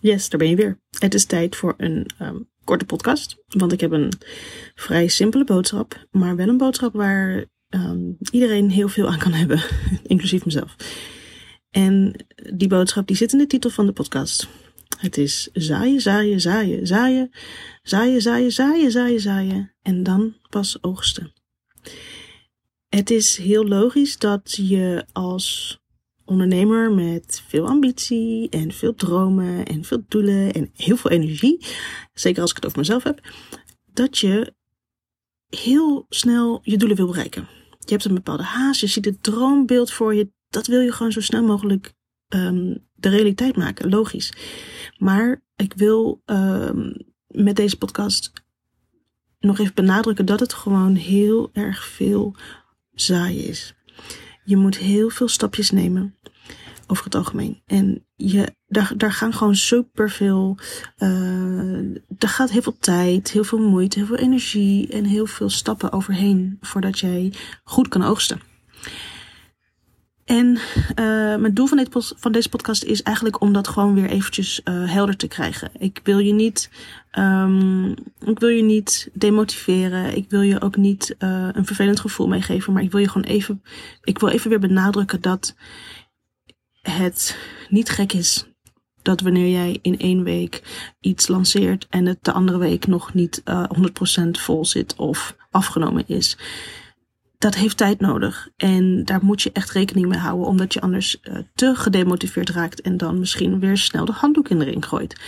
Yes, daar ben je weer. Het is tijd voor een um, korte podcast. Want ik heb een vrij simpele boodschap. Maar wel een boodschap waar um, iedereen heel veel aan kan hebben. inclusief mezelf. En die boodschap die zit in de titel van de podcast. Het is zaaien, zaaien, zaaien, zaaien, zaaien, zaaien, zaaien, zaaien, zaaien. En dan pas oogsten. Het is heel logisch dat je als ondernemer met veel ambitie en veel dromen en veel doelen en heel veel energie, zeker als ik het over mezelf heb, dat je heel snel je doelen wil bereiken. Je hebt een bepaalde haast, je ziet het droombeeld voor je, dat wil je gewoon zo snel mogelijk um, de realiteit maken, logisch. Maar ik wil um, met deze podcast nog even benadrukken dat het gewoon heel erg veel zaaien is. Je moet heel veel stapjes nemen over het algemeen. En je, daar, daar gaan gewoon superveel. Uh, er gaat heel veel tijd, heel veel moeite, heel veel energie en heel veel stappen overheen voordat jij goed kan oogsten. En uh, mijn doel van, dit, van deze podcast is eigenlijk om dat gewoon weer eventjes uh, helder te krijgen. Ik wil je niet, um, ik wil je niet demotiveren. Ik wil je ook niet een vervelend gevoel meegeven. Maar ik wil je gewoon even, ik wil even weer benadrukken dat het niet gek is dat wanneer jij in één week iets lanceert en het de andere week nog niet uh, 100% vol zit of afgenomen is dat heeft tijd nodig. En daar moet je echt rekening mee houden, omdat je anders uh, te gedemotiveerd raakt en dan misschien weer snel de handdoek in de ring gooit.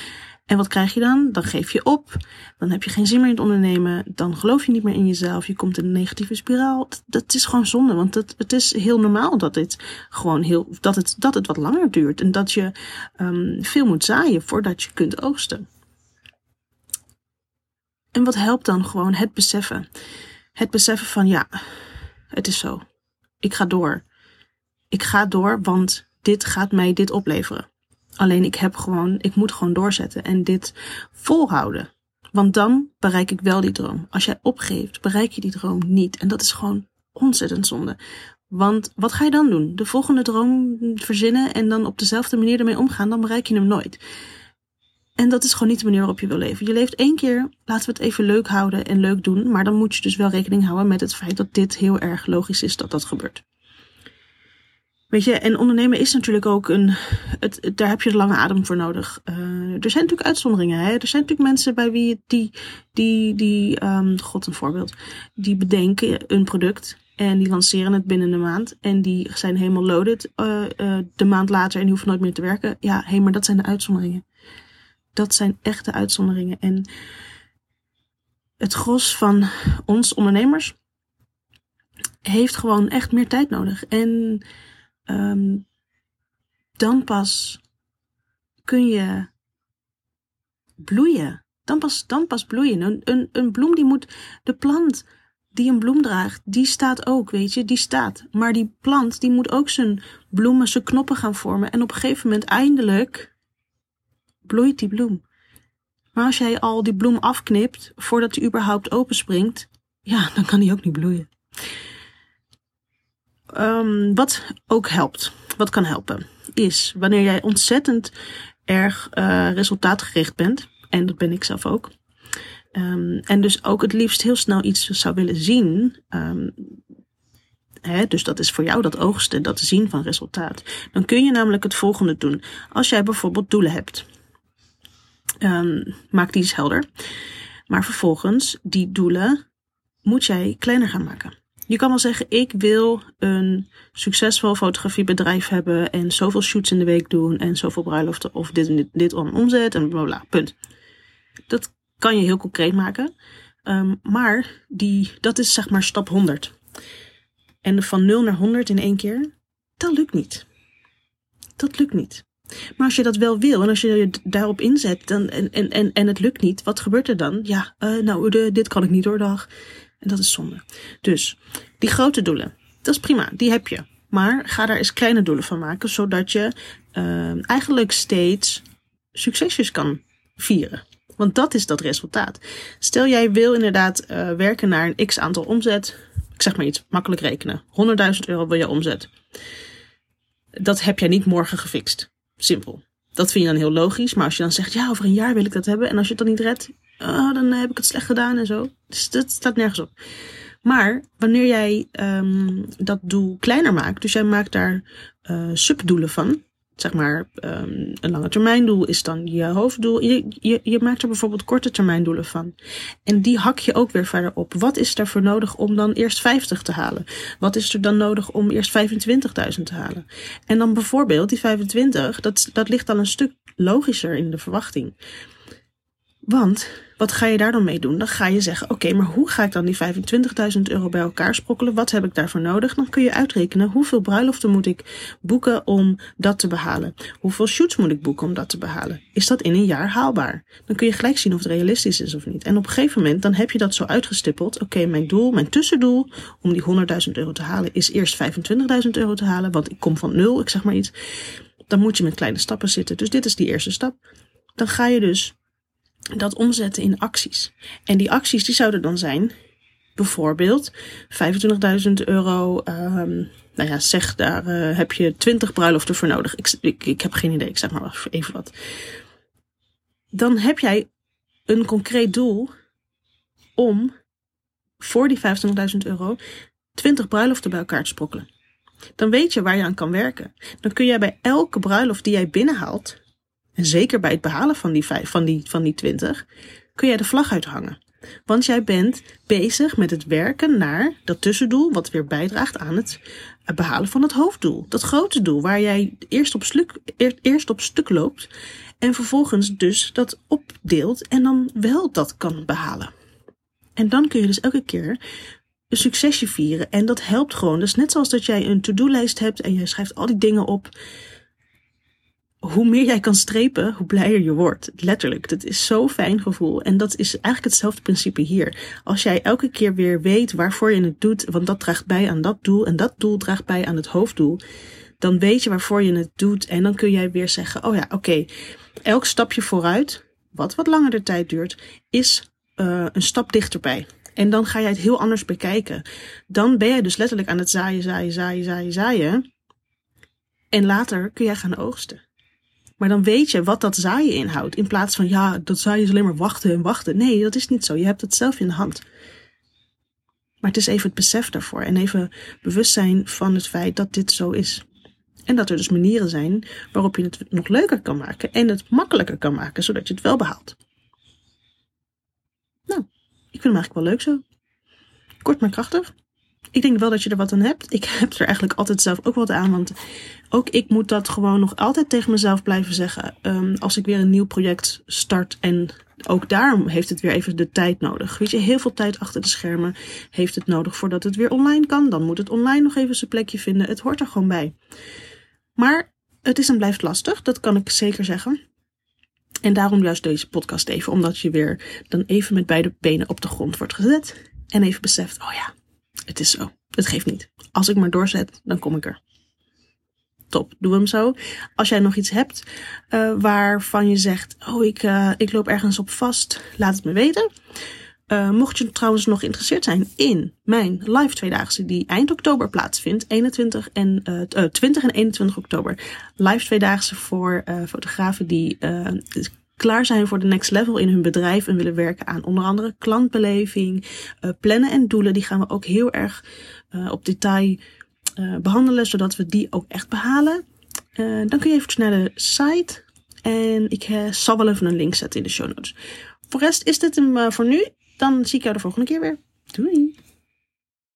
En wat krijg je dan? Dan geef je op. Dan heb je geen zin meer in het ondernemen. Dan geloof je niet meer in jezelf. Je komt in een negatieve spiraal. Dat, is gewoon zonde. Want het, het is heel normaal dat dit gewoon heel, dat het, dat het wat langer duurt. En dat je um, veel moet zaaien voordat je kunt oogsten. En wat helpt dan gewoon? Het beseffen. Het beseffen van ja, het is zo. Ik ga door. Ik ga door, want dit gaat mij dit opleveren. Alleen ik heb gewoon, ik moet gewoon doorzetten en dit volhouden. Want dan bereik ik wel die droom. Als jij opgeeft, bereik je die droom niet. En dat is gewoon ontzettend zonde. Want wat ga je dan doen? De volgende droom verzinnen en dan op dezelfde manier ermee omgaan, dan bereik je hem nooit. En dat is gewoon niet de manier waarop je wil leven. Je leeft één keer, laten we het even leuk houden en leuk doen. Maar dan moet je dus wel rekening houden met het feit dat dit heel erg logisch is dat dat gebeurt. Weet je, en ondernemen is natuurlijk ook een. Het, daar heb je de lange adem voor nodig. Uh, er zijn natuurlijk uitzonderingen. Hè? Er zijn natuurlijk mensen bij wie die. die, die um, God, een voorbeeld. Die bedenken een product. En die lanceren het binnen een maand. En die zijn helemaal loaded uh, uh, de maand later. En die hoeven nooit meer te werken. Ja, hé, hey, maar dat zijn de uitzonderingen dat zijn echte uitzonderingen. En het gros van ons ondernemers heeft gewoon echt meer tijd nodig. En um, dan pas kun je bloeien. Dan pas, dan pas bloeien. Een, een, een bloem die moet, de plant die een bloem draagt, die staat ook, weet je, die staat. Maar die plant, die moet ook zijn bloemen, zijn knoppen gaan vormen. En op een gegeven moment eindelijk bloeit die bloem. Maar als jij al die bloem afknipt voordat die überhaupt openspringt, ja, dan kan die ook niet bloeien. Um, wat ook helpt, wat kan helpen, is wanneer jij ontzettend erg uh, resultaatgericht bent, en dat ben ik zelf ook, um, en dus ook het liefst heel snel iets zou willen zien, Hè, dus dat is voor jou dat oogsten, dat zien van resultaat. Dan kun je namelijk het volgende doen. Als jij bijvoorbeeld doelen hebt. Maak die eens helder. Maar vervolgens, die doelen moet jij kleiner gaan maken. Je kan wel zeggen, ik wil een succesvol fotografiebedrijf hebben en zoveel shoots in de week doen en zoveel bruiloften of dit dit, dit om omzet en bla bla, punt. Dat kan je heel concreet maken. Um, maar die, dat is zeg maar stap 100. En van 0 naar 100 in één keer, dat lukt niet. Dat lukt niet. Maar als je dat wel wil en als je je daarop inzet dan, en, en, en, en het lukt niet, wat gebeurt er dan? Ja, uh, nou, de, dit kan ik niet doordag. En dat is zonde. Dus die grote doelen, dat is prima, die heb je. Maar ga daar eens kleine doelen van maken, zodat je uh, eigenlijk steeds succesjes kan vieren. Want dat is dat resultaat. Stel jij wil inderdaad uh, werken naar een x aantal omzet. Ik zeg maar iets, makkelijk rekenen. 100.000 euro wil je omzet. Dat heb jij niet morgen gefixt. Simpel. Dat vind je dan heel logisch. Maar als je dan zegt, ja, over een jaar wil ik dat hebben. En als je het dan niet redt, oh, dan heb ik het slecht gedaan en zo. Dus dat staat nergens op. Maar wanneer jij um, dat doel kleiner maakt, dus jij maakt daar uh, subdoelen van, zeg maar um, een lange termijn doel is dan je hoofddoel. Je, je, maakt er bijvoorbeeld korte termijn doelen van. En die hak je ook weer verder op. Wat is daarvoor nodig om dan eerst 50 te halen? Wat is er dan nodig om eerst 25.000 te halen? En dan bijvoorbeeld die 25, dat, dat ligt dan een stuk logischer in de verwachting. Want wat ga je daar dan mee doen? Dan ga je zeggen: Oké, maar hoe ga ik dan die 25.000 euro bij elkaar sprokkelen? Wat heb ik daarvoor nodig? Dan kun je uitrekenen hoeveel bruiloften moet ik boeken om dat te behalen? Hoeveel shoots moet ik boeken om dat te behalen? Is dat in een jaar haalbaar? Dan kun je gelijk zien of het realistisch is of niet. En op een gegeven moment dan heb je dat zo uitgestippeld. Oké, mijn doel, mijn tussendoel om die 100.000 euro te halen is eerst 25.000 euro te halen, want ik kom van nul, ik zeg maar iets. Dan moet je met kleine stappen zitten. Dus dit is die eerste stap. Dan ga je dus dat omzetten in acties. En die acties die zouden dan zijn, bijvoorbeeld 25.000 euro. Um, nou ja, zeg daar uh, heb je 20 bruiloften voor nodig. Ik, ik, ik heb geen idee, ik zeg maar even wat. Dan heb jij een concreet doel om voor die 25.000 euro 20 bruiloften bij elkaar te sprokkelen. Dan weet je waar je aan kan werken. Dan kun jij bij elke bruiloft die jij binnenhaalt, en zeker bij het behalen van die, vijf, van die, van die 20, kun jij de vlag uithangen. Want jij bent bezig met het werken naar dat tussendoel, wat weer bijdraagt aan het behalen van het hoofddoel. Dat grote doel, waar jij eerst op, sluk, eerst op stuk loopt en vervolgens dus dat opdeelt en dan wel dat kan behalen. En dan kun je dus elke keer een succesje vieren. En dat helpt gewoon. Dus net zoals dat jij een to-do-lijst hebt en jij schrijft al die dingen op hoe meer jij kan strepen, hoe blijer je wordt. Letterlijk. Dat is zo'n fijn gevoel. En dat is eigenlijk hetzelfde principe hier. Als jij elke keer weer weet waarvoor je het doet, want dat draagt bij aan dat doel en dat doel draagt bij aan het hoofddoel, dan weet je waarvoor je het doet. En dan kun jij weer zeggen: Oh ja, oké, elk stapje vooruit, wat wat langer de tijd duurt, is uh, een stap dichterbij. En dan ga jij het heel anders bekijken. Dan ben jij dus letterlijk aan het zaaien, zaaien, zaaien, zaaien, zaaien. En later kun jij gaan oogsten. Maar dan weet je wat dat zaaien inhoudt. In plaats van, ja, dat zaaien is alleen maar wachten en wachten. Nee, dat is niet zo. Je hebt het zelf in de hand. Maar het is even het besef daarvoor. En even bewustzijn van het feit dat dit zo is. En dat er dus manieren zijn waarop je het nog leuker kan maken. En het makkelijker kan maken, zodat je het wel behaalt. Nou, ik vind hem eigenlijk wel leuk zo. Kort maar krachtig ik denk wel dat je er wat aan hebt. Ik heb er eigenlijk altijd zelf ook wat aan. Want ook ik moet dat gewoon nog altijd tegen mezelf blijven zeggen. Um, als ik weer een nieuw project start. En ook daarom heeft het weer even de tijd nodig. Weet je, heel veel tijd achter de schermen heeft het nodig voordat het weer online kan. Dan moet het online nog even zijn plekje vinden. Het hoort er gewoon bij. Maar het is en blijft lastig. Dat kan ik zeker zeggen. En daarom juist deze podcast even. Omdat je weer dan even met beide benen op de grond wordt gezet. En even beseft, oh ja, het is zo. Het geeft niet. Als ik maar doorzet, dan kom ik er. Top, doe hem zo. Als jij nog iets hebt uh, waarvan je zegt: Oh, ik, uh, ik loop ergens op vast, laat het me weten. Uh, mocht je trouwens nog geïnteresseerd zijn in mijn live tweedaagse die eind oktober plaatsvindt, 21 en, uh, 20 en 21 oktober. Live tweedaagse voor fotografen die klaar zijn voor de next level in hun bedrijf en willen werken aan onder andere klantbeleving, uh, plannen en doelen. Die gaan we ook heel erg uh, op detail uh, behandelen, zodat we die ook echt behalen. dan kun je even naar de site en ik zal wel even een link zetten in de show notes. Voor rest is dit hem voor nu. Dan zie ik jou de volgende keer weer. Doei!